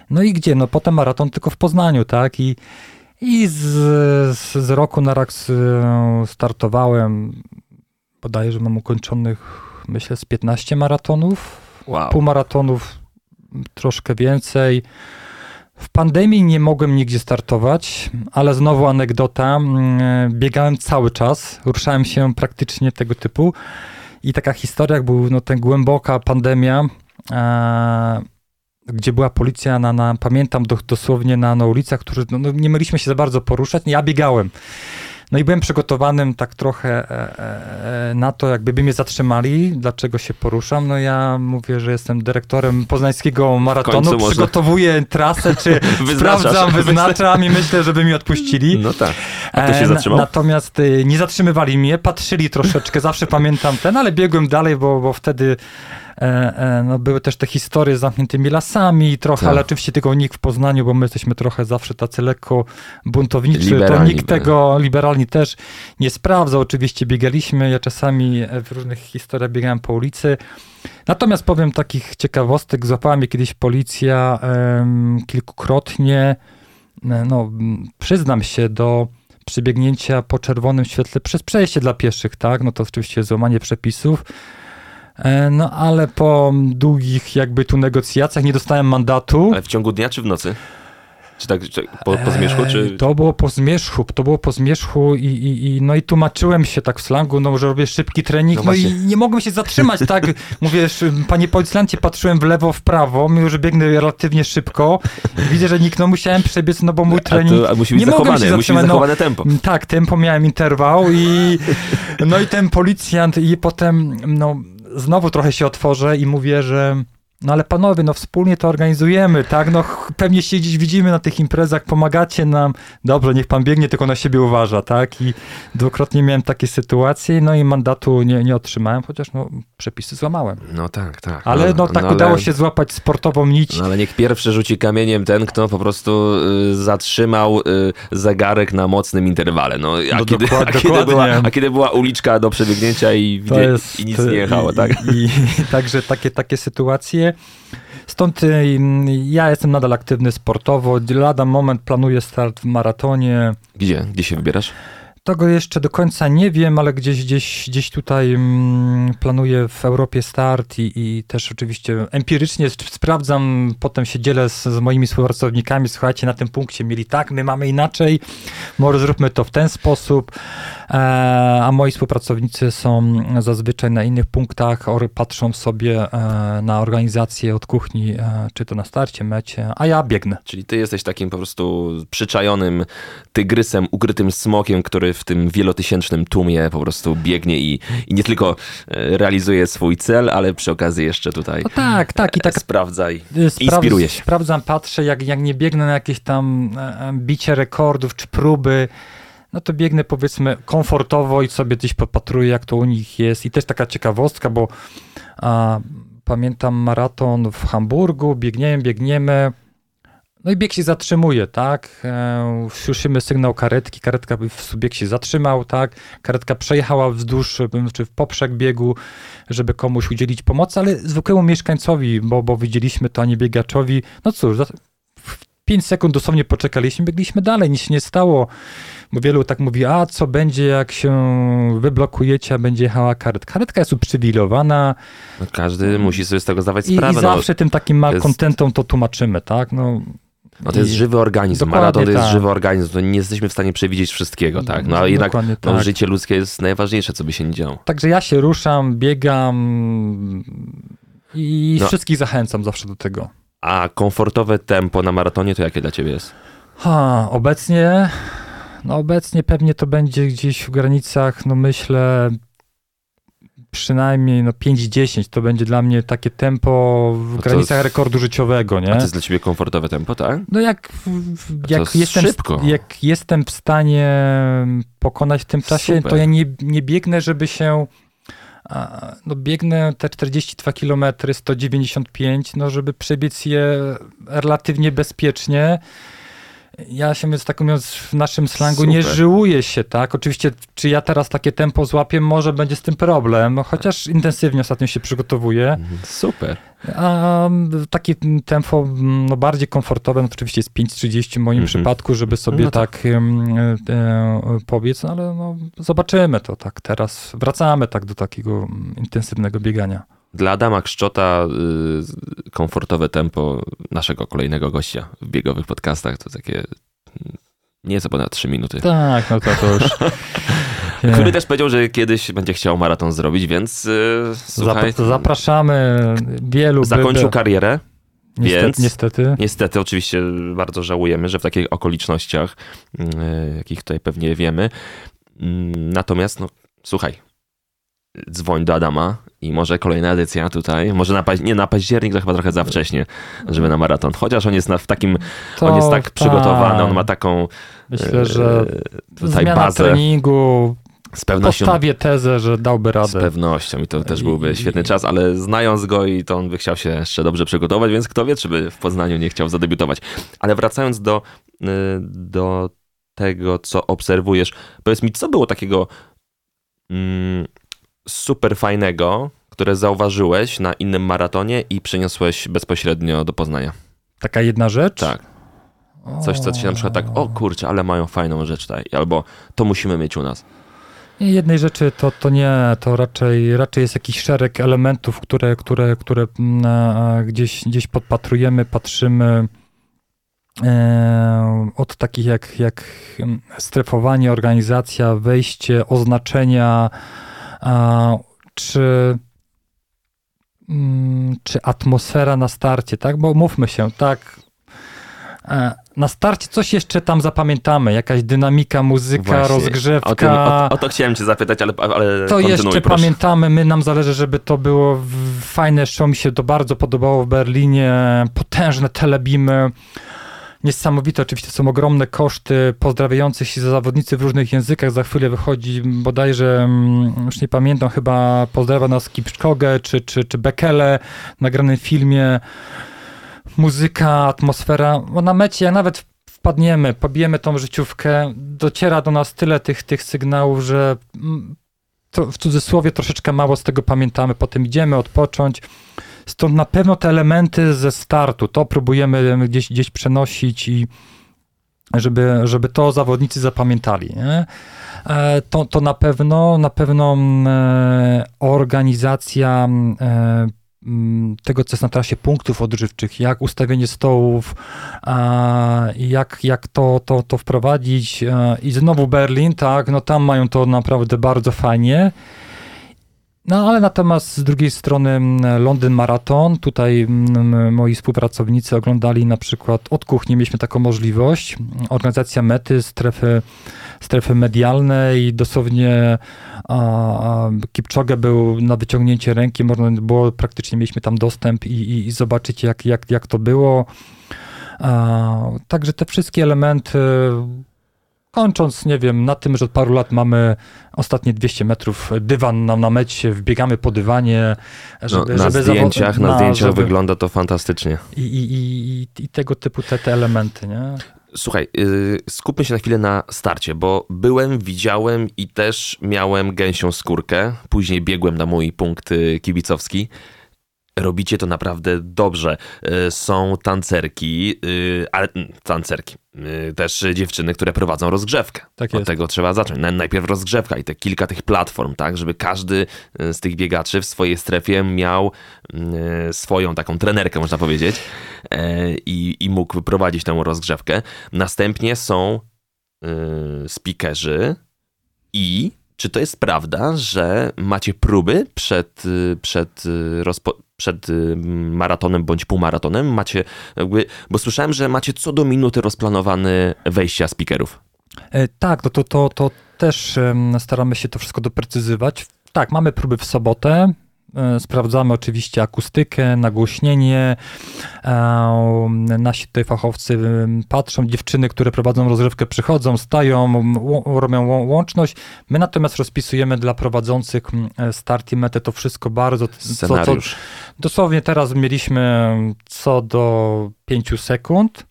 No i gdzie? No potem maraton tylko w Poznaniu, tak? I, i z, z, roku na rok startowałem. Bodajże mam ukończonych, myślę, z 15 maratonów. Wow. Półmaratonów troszkę więcej. W pandemii nie mogłem nigdzie startować, ale znowu anegdota. Mm, biegałem cały czas, ruszałem się praktycznie tego typu. I taka historia, jak był no, ten głęboka pandemia, e, gdzie była policja, na, na pamiętam do, dosłownie na, na ulicach, którzy no, no, nie mieliśmy się za bardzo poruszać. Ja biegałem. No i byłem przygotowanym tak trochę e, e, e, na to, jakby mnie zatrzymali, dlaczego się poruszam. No ja mówię, że jestem dyrektorem poznańskiego maratonu, przygotowuję trasę, czy [LAUGHS] sprawdzam, wyznaczam i myślę, żeby mi odpuścili.
No tak. A się zatrzymał?
Natomiast nie zatrzymywali mnie, patrzyli troszeczkę, zawsze pamiętam ten, ale biegłem dalej, bo, bo wtedy no, były też te historie z zamkniętymi lasami trochę, tak. ale oczywiście tego nikt w Poznaniu, bo my jesteśmy trochę zawsze tacy lekko buntowniczy, liberalni, to nikt tego, liberalni też nie sprawdza. Oczywiście biegaliśmy, ja czasami w różnych historiach biegałem po ulicy. Natomiast powiem takich ciekawostek, złapała mnie kiedyś policja um, kilkukrotnie, e, no przyznam się do przebiegnięcia po czerwonym świetle przez przejście dla pieszych, tak, no to oczywiście złamanie przepisów. E, no ale po długich jakby tu negocjacjach nie dostałem mandatu.
Ale w ciągu dnia czy w nocy? Czy tak czy po, po zmierzchu? Czy...
To było po zmierzchu, to było po zmierzchu i, i, i, no i tłumaczyłem się tak w slangu, no, że robię szybki trening, no, no i nie mogłem się zatrzymać, tak? [LAUGHS] Mówię, panie policjancie, patrzyłem w lewo, w prawo, mimo że biegnę relatywnie szybko, widzę, że nikt, no musiałem przebiec, no bo mój trening,
a to, a musi być nie mogłem się zatrzymać. Musi być no, tempo.
Tak, tempo miałem interwał i no i ten policjant i potem, no znowu trochę się otworzę i mówię, że no ale panowie, no wspólnie to organizujemy, tak? No pewnie się dziś widzimy na tych imprezach, pomagacie nam. Dobrze, niech pan biegnie, tylko na siebie uważa, tak? I dwukrotnie miałem takie sytuacje, no i mandatu nie, nie otrzymałem, chociaż no przepisy złamałem.
No tak, tak.
Ale no, no tak no, udało ale... się złapać sportową nić.
No ale niech pierwszy rzuci kamieniem ten, kto po prostu y, zatrzymał y, zegarek na mocnym interwale. No, a, no kiedy, dokład, a, kiedy była, a kiedy była uliczka do przebiegnięcia i, jest, i nic nie jechało, tak?
I, i, także takie, takie sytuacje Stąd y, ja jestem nadal aktywny sportowo. Lada moment planuję start w maratonie.
Gdzie? Gdzie się wybierasz?
Tego jeszcze do końca nie wiem, ale gdzieś, gdzieś, gdzieś tutaj mm, planuję w Europie start i, i, też oczywiście empirycznie sprawdzam, potem się dzielę z, z, moimi współpracownikami, słuchajcie, na tym punkcie mieli tak, my mamy inaczej, może zróbmy to w ten sposób, a moi współpracownicy są zazwyczaj na innych punktach, patrzą sobie e, na organizację od kuchni, e, czy to na starcie, mecie, a ja biegnę.
Czyli ty jesteś takim po prostu przyczajonym tygrysem, ukrytym smokiem, który w tym wielotysięcznym tłumie po prostu biegnie i, i nie tylko e, realizuje swój cel, ale przy okazji jeszcze tutaj
no tak, tak, i tak
sprawdza i inspiruje się.
Sprawdzam, patrzę, jak, jak nie biegnę na jakieś tam e, bicie rekordów czy próby, no to biegnę powiedzmy komfortowo i sobie gdzieś popatruję, jak to u nich jest. I też taka ciekawostka, bo a, pamiętam maraton w Hamburgu, biegniemy, biegniemy, No i bieg się zatrzymuje, tak? E, Słyszymy sygnał karetki, karetka bieg się zatrzymał, tak? Karetka przejechała wzdłuż, czy w poprzek biegu, żeby komuś udzielić pomocy, ale zwykłemu mieszkańcowi, bo, bo widzieliśmy to, a nie biegaczowi, no cóż, 5 sekund dosłownie poczekaliśmy, biegliśmy dalej, nic się nie stało. Bo wielu tak mówi, a co będzie, jak się wyblokujecie, a będzie jechała karetka. Karetka jest uprzywilejowana.
No, każdy musi sobie z tego zdawać
I,
sprawę.
I
no.
zawsze tym takim
jest-
malkontentom to tłumaczymy, tak? No,
No to jest
I-
żywy organizm. Maraton to jest
tak.
żywy organizm. To nie jesteśmy w stanie przewidzieć wszystkiego, tak? No ale jednak
Dokładnie
no,
tak.
życie ludzkie jest najważniejsze, co by się nie działo.
Także ja się ruszam, biegam i
No.
wszystkich zachęcam zawsze do tego.
A komfortowe tempo na maratonie to jakie dla ciebie jest?
Ha, obecnie, no obecnie pewnie to będzie gdzieś w granicach, no myślę, przynajmniej no 5-10 to będzie dla mnie takie tempo w granicach rekordu życiowego,
A
nie?
to jest dla ciebie komfortowe tempo, tak?
No jak, jak,
jest
jestem,
szybko.
jak jestem w stanie pokonać w tym czasie,
Super.
to ja nie, nie biegnę, żeby się a, no biegnę te 42 km, 195, no żeby przebiec je relatywnie bezpiecznie. Ja się więc tak mówiąc w naszym slangu nie
Super.
żyłuję się, tak? Oczywiście, czy ja teraz takie tempo złapię, może będzie z tym problem, chociaż intensywnie ostatnio się przygotowuję.
Super.
A mm, takie tempo mm, no, bardziej komfortowe, no oczywiście jest 5.30 w moim
Mhm.
przypadku, żeby sobie
No
tak, em, e, pobiec, no, ale no, zobaczymy to tak teraz. Wracamy tak do takiego mm, intensywnego biegania.
Dla Adama Kszczota y, komfortowe tempo naszego kolejnego gościa w biegowych podcastach to takie mm, nieco ponad 3 minuty.
Tak, no to, to już... [LAUGHS]
Który też powiedział, że kiedyś będzie chciał maraton zrobić, więc y, słuchaj,
Zap- zapraszamy wielu.
zakończył
by-
karierę.
niestety,
więc-
niestety.
Niestety, oczywiście bardzo żałujemy, że w takich okolicznościach, y, jakich tutaj pewnie wiemy. Mm, Natomiast, no słuchaj, dzwoń do Adama i może kolejna edycja tutaj, może na, nie na październik, to chyba trochę za wcześnie, żeby na maraton. Chociaż on jest na, w takim,
To,
on jest tak przygotowany, on ma taką
Myślę,
e,
że
tutaj
zmiana
bazę
treningu,
z pewnością.
postawię tezę, że dałby
Z
radę.
pewnością i to też
I-
byłby
i-
świetny czas, ale znając go i to on by chciał się jeszcze dobrze przygotować, więc kto wie, czy by w Poznaniu nie chciał zadebiutować. Ale wracając do, y, do tego, co obserwujesz, powiedz mi, co było takiego mm, super fajnego, które zauważyłeś na innym maratonie i przeniosłeś bezpośrednio do Poznania?
Taka jedna rzecz?
Tak. Coś, co ci na przykład tak, o kurczę, ale mają fajną rzecz tutaj, albo to musimy mieć u nas.
Nie, jednej rzeczy to, to nie, to raczej, raczej jest jakiś szereg elementów, które, które, które mm, gdzieś, gdzieś podpatrujemy, patrzymy. E, od takich jak, jak strefowanie, organizacja, wejście, oznaczenia, czy, mm, czy atmosfera na starcie, tak? Bo mówmy się, tak. e, Na starcie coś jeszcze tam zapamiętamy, jakaś dynamika, muzyka,
Właśnie.
rozgrzewka.
O, tym, o, o to chciałem cię zapytać, ale, ale
To jeszcze
proszę.
pamiętamy, my nam zależy, żeby to było fajne show, mi się to bardzo podobało w Berlinie, potężne telebimy, niesamowite, oczywiście są ogromne koszty pozdrawiających się zawodnicy w różnych językach, za chwilę wychodzi bodajże, mm, już nie pamiętam, chyba pozdrawia nas Kipczkogę czy, czy, czy Bekele w nagranym filmie, muzyka, atmosfera, bo na mecie jak nawet wpadniemy, pobijemy tą życiówkę, dociera do nas tyle tych, tych sygnałów, że mm, to w cudzysłowie troszeczkę mało z tego pamiętamy, potem idziemy odpocząć. Stąd na pewno te elementy ze startu, to próbujemy gdzieś, gdzieś przenosić i żeby, żeby to zawodnicy zapamiętali. Nie? E, To, to na pewno, na pewno mm, e, organizacja mm, e, mm, tego, co jest na trasie punktów odżywczych, jak ustawienie stołów, jak, jak to, to, to wprowadzić. I znowu Berlin, tak, no tam mają to naprawdę bardzo fajnie. No ale natomiast z drugiej strony mm, Londyn Marathon, tutaj mm, moi współpracownicy oglądali na przykład od kuchni, mieliśmy taką możliwość, organizacja mety, strefy, strefy medialne i dosłownie a, Kipczogę był na wyciągnięcie ręki, można było, praktycznie mieliśmy tam dostęp i, i, i zobaczyć jak, jak, jak to było. A, także te wszystkie elementy kończąc, nie wiem, na tym, że od paru lat mamy ostatnie 200 metrów dywan na namecie, wbiegamy po dywanie,
żeby, no, na żeby zdjęciach, na, na zdjęciach żeby... wygląda to fantastycznie.
I, i, i, i tego typu te, te elementy, nie?
Słuchaj, yy, skupmy się na chwilę na starcie, bo byłem, widziałem i też miałem gęsią skórkę. Później biegłem na mój punkt y, kibicowski robicie to naprawdę dobrze. E, są tancerki, e, ale mm, tancerki, e, też dziewczyny, które prowadzą rozgrzewkę. Tak jest. Od tego trzeba zacząć. Najpierw rozgrzewka i te kilka tych platform, tak, żeby każdy z tych biegaczy w swojej strefie miał mm, swoją taką trenerkę, można powiedzieć, i, i mógł prowadzić tę rozgrzewkę. Następnie są speakerzy i czy to jest prawda, że macie próby przed, przed, rozpo, przed maratonem bądź półmaratonem? Macie jakby, bo słyszałem, że macie co do minuty rozplanowany wejścia speakerów.
E, tak, to, to, to, to też staramy się to wszystko doprecyzować. Tak, mamy próby w sobotę, sprawdzamy oczywiście akustykę, nagłośnienie. E, nasi tutaj fachowcy patrzą, dziewczyny, które prowadzą rozrywkę, przychodzą, stają, robią łączność. My natomiast rozpisujemy dla prowadzących e, start i metę to wszystko bardzo.
Co, co,
dosłownie teraz mieliśmy co do 5 sekund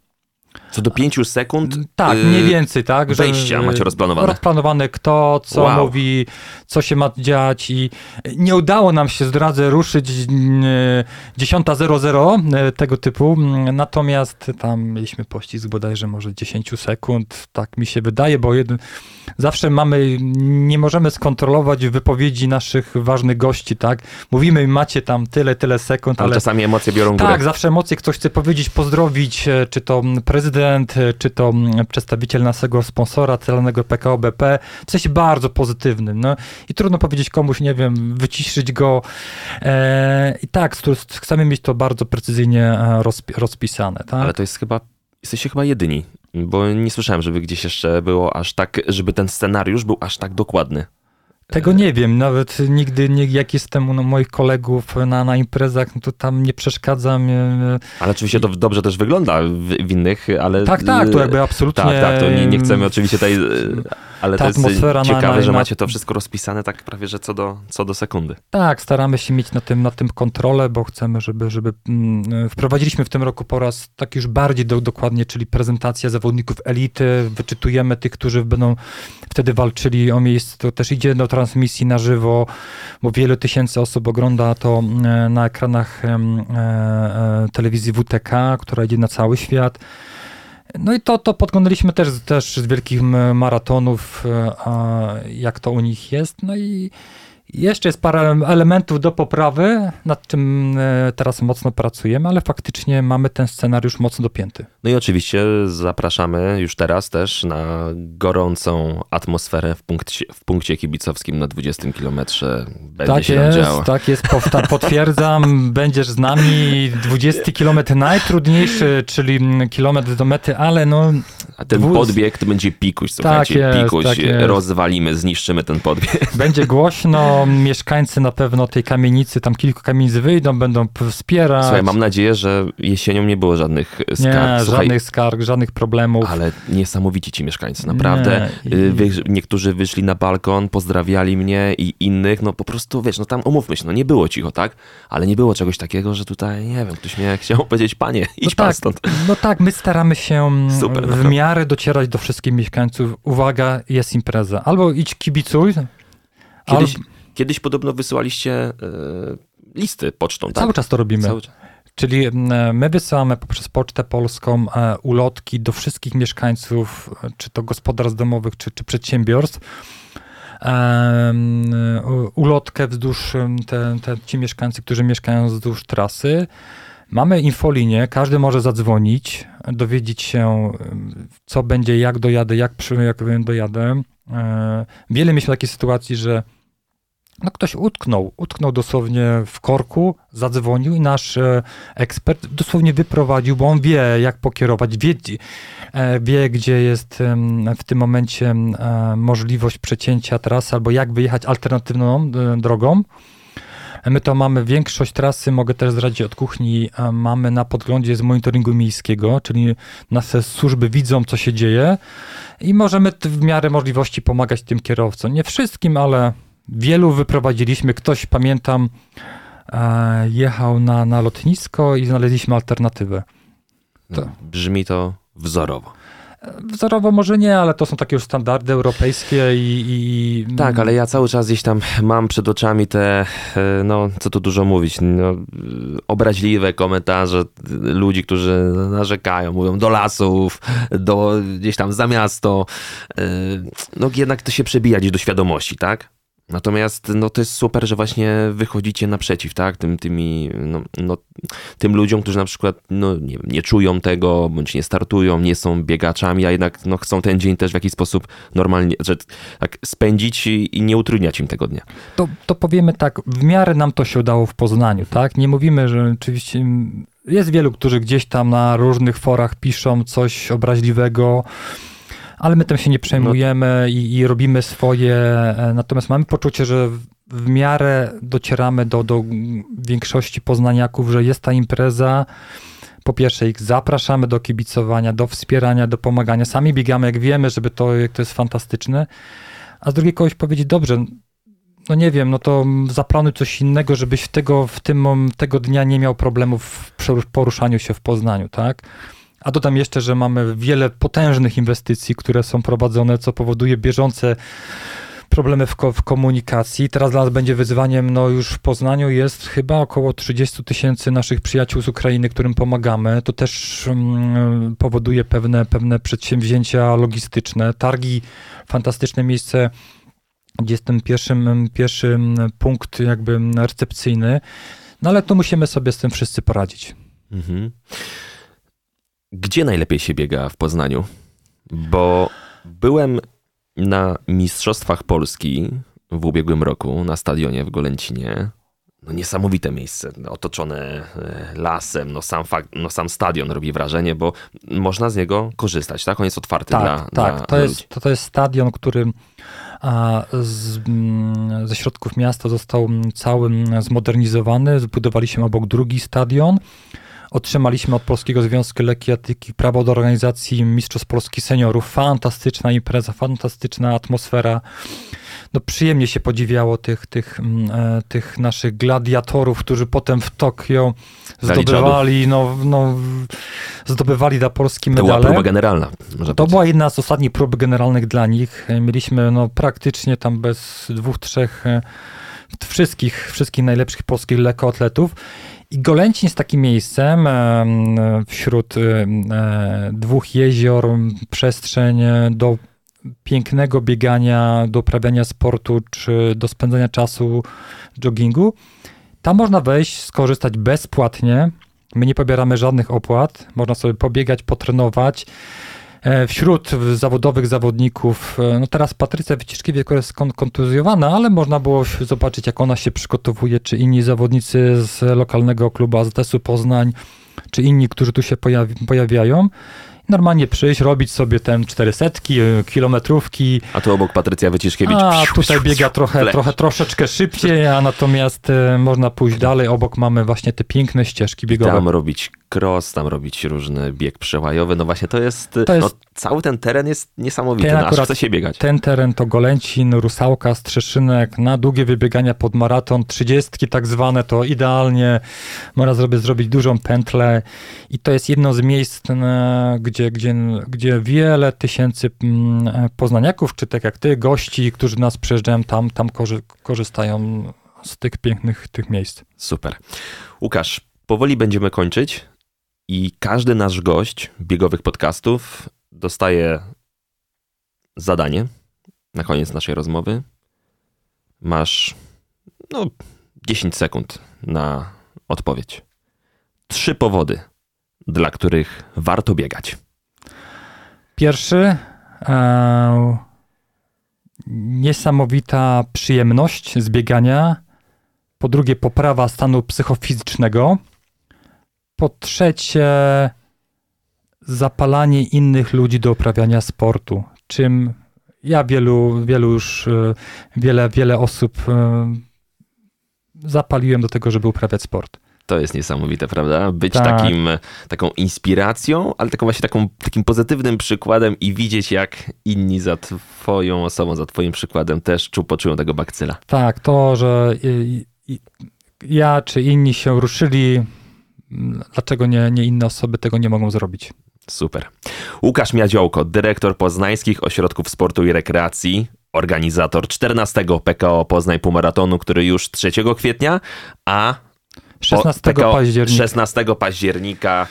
co do pięciu sekund?
Tak, mniej więcej, tak.
Wejścia macie rozplanowane.
Rozplanowane kto, co wow. mówi, co się ma dziać i nie udało nam się, zdradzę, ruszyć 10.00 e, tego typu, natomiast tam mieliśmy pościsk bodajże może 10 sekund, tak mi się wydaje, bo jeden, zawsze mamy, nie możemy skontrolować wypowiedzi naszych ważnych gości, tak. Mówimy, macie tam tyle, tyle sekund,
ale... ale czasami emocje biorą górę.
Tak, zawsze emocje, ktoś chce powiedzieć, pozdrowić, e, czy to prezydent prezydent, e, czy to mm, przedstawiciel naszego sponsora celnego PKO BP, bardzo pozytywnym. No. I trudno powiedzieć komuś, nie wiem, wyciszyć go. E, I tak, chcemy mieć to bardzo precyzyjnie e, rozpisane. Tak?
Ale to jest chyba, jesteście chyba jedyni, bo nie słyszałem, żeby gdzieś jeszcze było aż tak, żeby ten scenariusz był aż tak dokładny.
Tego nie wiem, nawet nigdy, nie, jak jestem u moich kolegów na, na imprezach, no to tam nie przeszkadzam.
Ale oczywiście to dobrze też wygląda w, w innych, ale...
Tak, tak, to jakby absolutnie...
Tak, tak, to nie, nie chcemy oczywiście tej ale to jest ciekawe, na, że macie to wszystko rozpisane tak prawie, że co do, co do sekundy.
Tak, staramy się mieć na tym, na tym kontrolę, bo chcemy, żeby, żeby mm, wprowadziliśmy w tym roku po raz tak już bardziej do, dokładnie, czyli prezentacja zawodników elity, wyczytujemy tych, którzy będą wtedy walczyli o miejsce, to też idzie do transmisji na żywo, bo wiele tysięcy osób ogląda to mm, na ekranach e, e, telewizji WTK, która idzie na cały świat. No i to, to podglądaliśmy też, też z wielkich maratonów, e, jak to u nich jest. No i jeszcze jest parę elementów do poprawy, nad czym e, teraz mocno pracujemy, ale faktycznie mamy ten scenariusz mocno dopięty.
No i oczywiście zapraszamy już teraz też na gorącą atmosferę w punkcie, w punkcie kibicowskim na 20 kilometrze.
Będzie tak się jest, działo. tak jest, [LAUGHS] potwierdzam, będziesz z nami. 20 kilometr najtrudniejszy, czyli kilometr do mety, ale no...
A ten dwóz... podbieg to będzie pikuś, słuchajcie, tak jest, pikuś, tak rozwalimy, zniszczymy ten podbieg.
Będzie głośno, mieszkańcy na pewno tej kamienicy, tam kilku kamienic wyjdą, będą wspierać.
Słuchaj, mam nadzieję, że jesienią nie było żadnych skarg.
Nie, Słuchaj, żadnych skarg, żadnych problemów.
Ale niesamowici ci mieszkańcy, naprawdę. Nie, y, wy, niektórzy wyszli na balkon, pozdrawiali mnie i innych, no po prostu, wiesz, no tam umówmy się, no nie było cicho, tak? Ale nie było czegoś takiego, że tutaj, nie wiem, ktoś mnie chciał [LAUGHS] powiedzieć, panie, idź
no
tak, stąd.
No tak, my staramy się Super, w miarę docierać do wszystkich mieszkańców. Uwaga, jest impreza. Albo idź kibicuj,
Kiedyś, Kiedyś podobno wysyłaliście e, listy pocztą, tak?
Cały czas to robimy. Cały... Czyli my wysyłamy poprzez Pocztę Polską e, ulotki do wszystkich mieszkańców, czy to gospodarstw domowych, czy, czy przedsiębiorstw. ulotkę wzdłuż te, te, ci mieszkańcy, którzy mieszkają wzdłuż trasy. Mamy infolinię, każdy może zadzwonić, dowiedzieć się, co będzie, jak dojadę, jak, jak dojadę. E, wiele mieliśmy takiej sytuacji, że no ktoś utknął, utknął dosłownie w korku, zadzwonił i nasz e, ekspert dosłownie wyprowadził, bo on wie, jak pokierować, wie, e, wie gdzie jest w tym momencie e, możliwość przecięcia trasy albo jak wyjechać alternatywną drogą. My to mamy większość trasy, mogę też zdradzić od kuchni, mamy na podglądzie z monitoringu miejskiego, czyli nasze służby widzą, co się dzieje i możemy w miarę możliwości pomagać tym kierowcom. Nie wszystkim, ale wielu wyprowadziliśmy. Ktoś, pamiętam, e, jechał na, na lotnisko i znaleźliśmy alternatywę.
To. Brzmi to wzorowo.
Wzorowo może nie, ale to są takie już standardy europejskie i, i...
Tak, ale ja cały czas gdzieś tam mam przed oczami te, e, no co tu dużo mówić, no, obraźliwe komentarze ludzi, którzy narzekają, mówią do lasów, do gdzieś tam za miasto. E, no jednak to się przebija gdzieś do świadomości, tak? Natomiast no, to jest super, że właśnie wychodzicie naprzeciw, tak? Tym, tymi, no, no, tym ludziom, którzy na przykład no, nie, nie czują tego, bądź nie startują, nie są biegaczami, a jednak no, chcą ten dzień też w jakiś sposób normalnie, że tak spędzić i, nie utrudniać im tego dnia.
To, to powiemy tak, w miarę nam to się udało w Poznaniu, tak? Nie mówimy, że oczywiście jest wielu, którzy gdzieś tam na różnych forach piszą coś obraźliwego, ale my tym się nie przejmujemy no. i, i, robimy swoje. E, natomiast mamy poczucie, że w miarę docieramy do, do większości poznaniaków, że jest ta impreza. Po pierwsze, ich zapraszamy do kibicowania, do wspierania, do pomagania. Sami biegamy, jak wiemy, żeby to, jak to jest fantastyczne. A z drugiej kogoś powiedzieć, dobrze, no nie wiem, no to zaplanuj coś innego, żebyś w tego, w tym, tego dnia nie miał problemów w poruszaniu się w Poznaniu, tak? A dodam jeszcze, że mamy wiele potężnych inwestycji, które są prowadzone, co powoduje bieżące problemy w, ko w, komunikacji. Teraz dla nas będzie wyzwaniem, no już w Poznaniu jest chyba około 30 tysięcy naszych przyjaciół z Ukrainy, którym pomagamy. To też um, powoduje pewne, pewne przedsięwzięcia logistyczne. Targi, fantastyczne miejsce, gdzie jest ten pierwszy, pierwszy punkt jakby recepcyjny. No ale to musimy sobie z tym wszyscy poradzić. Mhm.
Gdzie najlepiej się biega w Poznaniu? Bo byłem na Mistrzostwach Polski w ubiegłym roku na stadionie w Golęcinie. No niesamowite miejsce, otoczone e, lasem, no sam, fakt, no sam stadion robi wrażenie, bo można z niego korzystać, tak? On jest otwarty
tak,
dla,
tak.
dla
to
ludzi.
jest, to, to jest stadion, który z, ze środków miasta został całym zmodernizowany. Zbudowaliśmy obok drugi stadion. Otrzymaliśmy od Polskiego Związku Lekkiej Atletyki prawo do organizacji Mistrzostw Polski Seniorów. Fantastyczna impreza, fantastyczna atmosfera. No przyjemnie się podziwiało tych, tych, mm, e, tych naszych gladiatorów, którzy potem w Tokio zdobywali, no, no, zdobywali dla Polski medale.
To była próba generalna.
To była jedna z ostatnich prób generalnych dla nich. Mieliśmy no, praktycznie tam bez dwóch, trzech e, wszystkich, wszystkich najlepszych polskich lekkoatletów. I Golęcin jest takim miejscem wśród e, dwóch jezior, przestrzeń do pięknego biegania, do uprawiania sportu czy do spędzania czasu joggingu. Tam można wejść, skorzystać bezpłatnie. My nie pobieramy żadnych opłat. Można sobie pobiegać, potrenować. E, wśród zawodowych zawodników, e, no teraz Patrycja Wyciszkiewicz jest kontuzjowana, ale można było zobaczyć, jak ona się przygotowuje, czy inni zawodnicy z lokalnego klubu AZS-u Poznań, czy inni, którzy tu się pojawi pojawiają normalnie przyjść, robić sobie ten 400, e, kilometrówki.
A tu obok Patrycja Wyciszkiewicz.
A tutaj biega trochę, trochę troszeczkę szybciej, a natomiast można pójść dalej. Obok mamy właśnie te piękne ścieżki biegowe.
Tam robić cross, tam robić różny bieg przełajowy. No właśnie to jest, to jest no, cały ten teren jest niesamowity, ten akurat, chce się biegać.
Ten teren to Golęcin, Rusałka, Strzeszynek, na długie wybiegania pod maraton, trzydziestki tak zwane, to idealnie można sobie zrobić dużą pętlę i to jest jedno z miejsc, gdzie, gdzie, gdzie wiele tysięcy mm, poznaniaków, czy tak jak ty, gości, którzy nas przyjeżdżają tam, tam korzystają z tych pięknych tych miejsc.
Super. Łukasz, powoli będziemy kończyć. I każdy nasz gość biegowych podcastów dostaje zadanie na koniec naszej rozmowy. Masz no 10 sekund na odpowiedź. Trzy powody, dla których warto biegać.
Pierwszy e, niesamowita przyjemność z biegania. Po drugie, poprawa stanu psychofizycznego. Po trzecie, zapalanie innych ludzi do uprawiania sportu, czym ja wielu, wielu już, e, wiele, wiele osób e, zapaliłem do tego, żeby uprawiać sport.
To jest niesamowite, prawda? Być
Tak.
takim, taką inspiracją, ale taką właśnie taką, takim pozytywnym przykładem i widzieć, jak inni za twoją osobą, za twoim przykładem też czu, poczują tego bakcyla.
Tak, to, że ja czy inni się ruszyli, dlaczego nie, nie inne osoby tego nie mogą zrobić?
Super. Łukasz Miadziołko, dyrektor Poznańskich Ośrodków Sportu i Rekreacji, organizator 14 PKO Poznań Półmaratonu, który już 3 kwietnia, a po-
16
PKO
października
16 października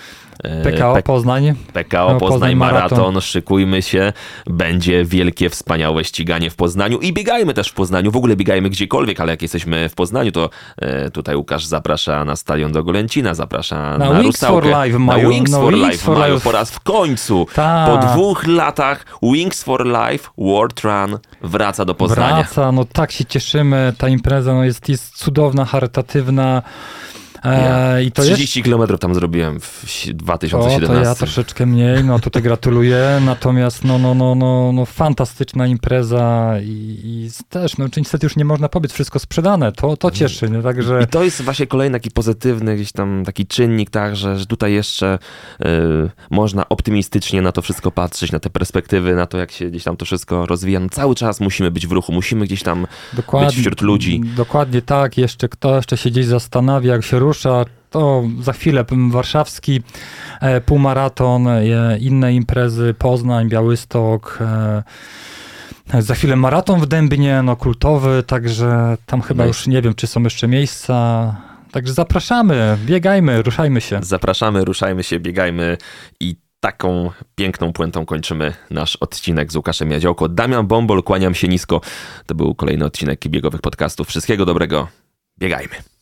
PKO
P-
Poznań.
PKO Poznań
Poznań
Maraton.
Maraton.
Szykujmy się. Będzie wielkie, wspaniałe ściganie w Poznaniu i biegajmy też w Poznaniu. W ogóle biegajmy gdziekolwiek, ale jak jesteśmy w Poznaniu, to e, tutaj Łukasz zaprasza na stadion do Golęcina, zaprasza na,
Na Wings for
Rusałkę.
Life
na
mają-
Wings
no,
for
Wings
Life
for Life.
po raz w końcu.
Tak.
Po dwóch latach Wings for Life World Run wraca do Poznania.
Wraca, no tak się cieszymy, ta impreza no jest, jest cudowna, charytatywna.
Ja
E, I to jest
30 km tam zrobiłem w si-
O,
2017.
to ja troszeczkę mniej, no tutaj gratuluję. [LAUGHS] Natomiast no, no, no, no, no fantastyczna impreza i, i też, no niestety już nie można powiedzieć, wszystko sprzedane. To, to cieszy, nie? Także
I to jest właśnie kolejny taki pozytywny gdzieś tam taki czynnik, tak, że, że tutaj jeszcze y, można optymistycznie na to wszystko patrzeć, na te perspektywy, na to, jak się gdzieś tam to wszystko rozwija. No, cały czas musimy być w ruchu, musimy gdzieś tam
dokładnie,
być wśród ludzi.
Dokładnie tak. Jeszcze kto jeszcze się gdzieś zastanawia, jak się rusza, to za chwilę warszawski e, półmaraton, e, inne imprezy, Poznań, Białystok. E, za chwilę maraton w Dębnie, no kultowy, także tam chyba
No
już nie wiem, czy są jeszcze miejsca. Także zapraszamy, biegajmy, ruszajmy się.
Zapraszamy, ruszajmy się, biegajmy i taką piękną puentą kończymy nasz odcinek z Łukaszem Jadziołko. Damian Bombol, kłaniam się nisko. To był kolejny odcinek biegowych podcastów. Wszystkiego dobrego, biegajmy.